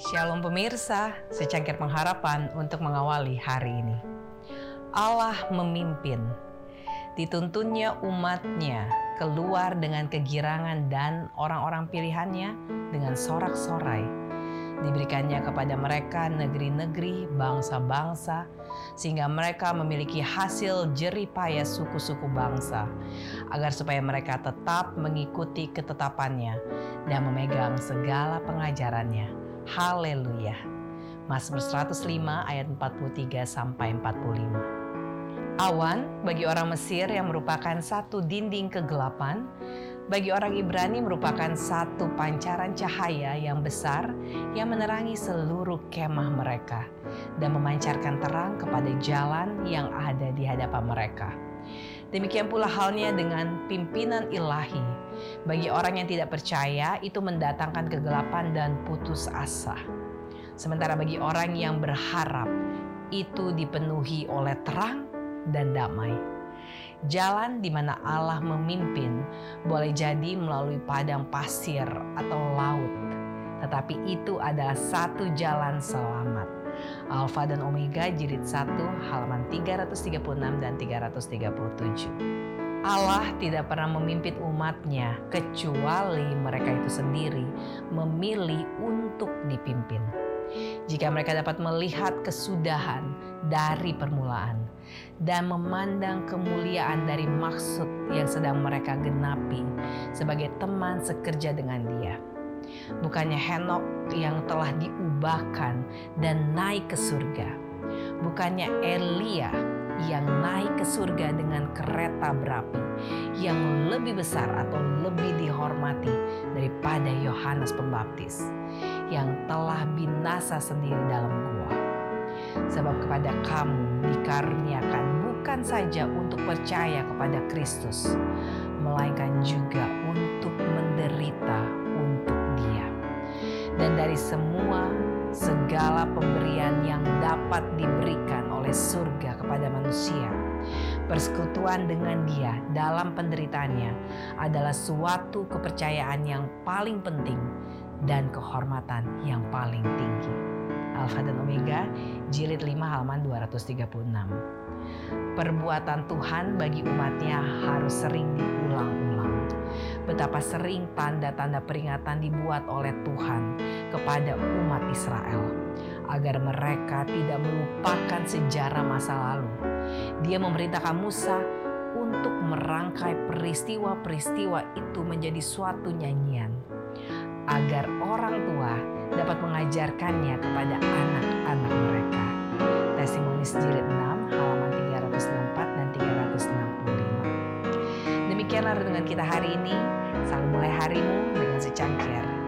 Pemirsa, secangkir pengharapan untuk mengawali hari ini. Allah memimpin. Dituntunnya umatnya keluar dengan kegirangan dan orang-orang pilihannya dengan sorak-sorai. Diberikannya kepada mereka negeri-negeri, bangsa-bangsa, sehingga mereka memiliki hasil jeripaya suku-suku bangsa, agar supaya mereka tetap mengikuti ketetapannya dan memegang segala pengajarannya Haleluya. Mazmur 105 ayat 43 sampai 45. Awan bagi orang Mesir yang merupakan satu dinding kegelapan, bagi orang Ibrani merupakan satu pancaran cahaya yang besar yang menerangi seluruh kemah mereka dan memancarkan terang kepada jalan yang ada di hadapan mereka. Demikian pula halnya dengan pimpinan ilahi. Bagi orang yang tidak percaya, itu mendatangkan kegelapan dan putus asa. Sementara bagi orang yang berharap, itu dipenuhi oleh terang dan damai. Jalan di mana Allah memimpin boleh jadi melalui padang pasir atau laut, tetapi itu adalah satu jalan selamat Alfa dan Omega jilid 1 halaman 336 dan 337. Allah tidak pernah memimpin umatnya kecuali mereka itu sendiri memilih untuk dipimpin. Jika mereka dapat melihat kesudahan dari permulaan dan memandang kemuliaan dari maksud yang sedang mereka genapi sebagai teman sekerja dengan Dia, Bukannya Henok yang telah diubahkan dan naik ke surga. Bukannya Elia yang naik ke surga dengan kereta berapi yang lebih besar atau lebih dihormati daripada Yohanes Pembaptis yang telah binasa sendiri dalam gua. Sebab kepada kamu dikaruniakan bukan saja untuk percaya kepada Kristus, melainkan juga untuk menderita dan dari semua segala pemberian yang dapat diberikan oleh surga kepada manusia. Persekutuan dengan Dia dalam penderitaannya adalah suatu kepercayaan yang paling penting dan kehormatan yang paling tinggi. Alfa dan Omega, jilid 5 halaman 236. Perbuatan Tuhan bagi umatnya harus sering diulang-ulang betapa sering tanda-tanda peringatan dibuat oleh Tuhan kepada umat Israel agar mereka tidak melupakan sejarah masa lalu. Dia memerintahkan Musa untuk merangkai peristiwa-peristiwa itu menjadi suatu nyanyian agar orang tua dapat mengajarkannya kepada anak-anak mereka. Testimonies jilid 6 halaman 364 dan 365. Demikianlah renungan kita hari ini. Selalu mulai harimu dengan secangkir.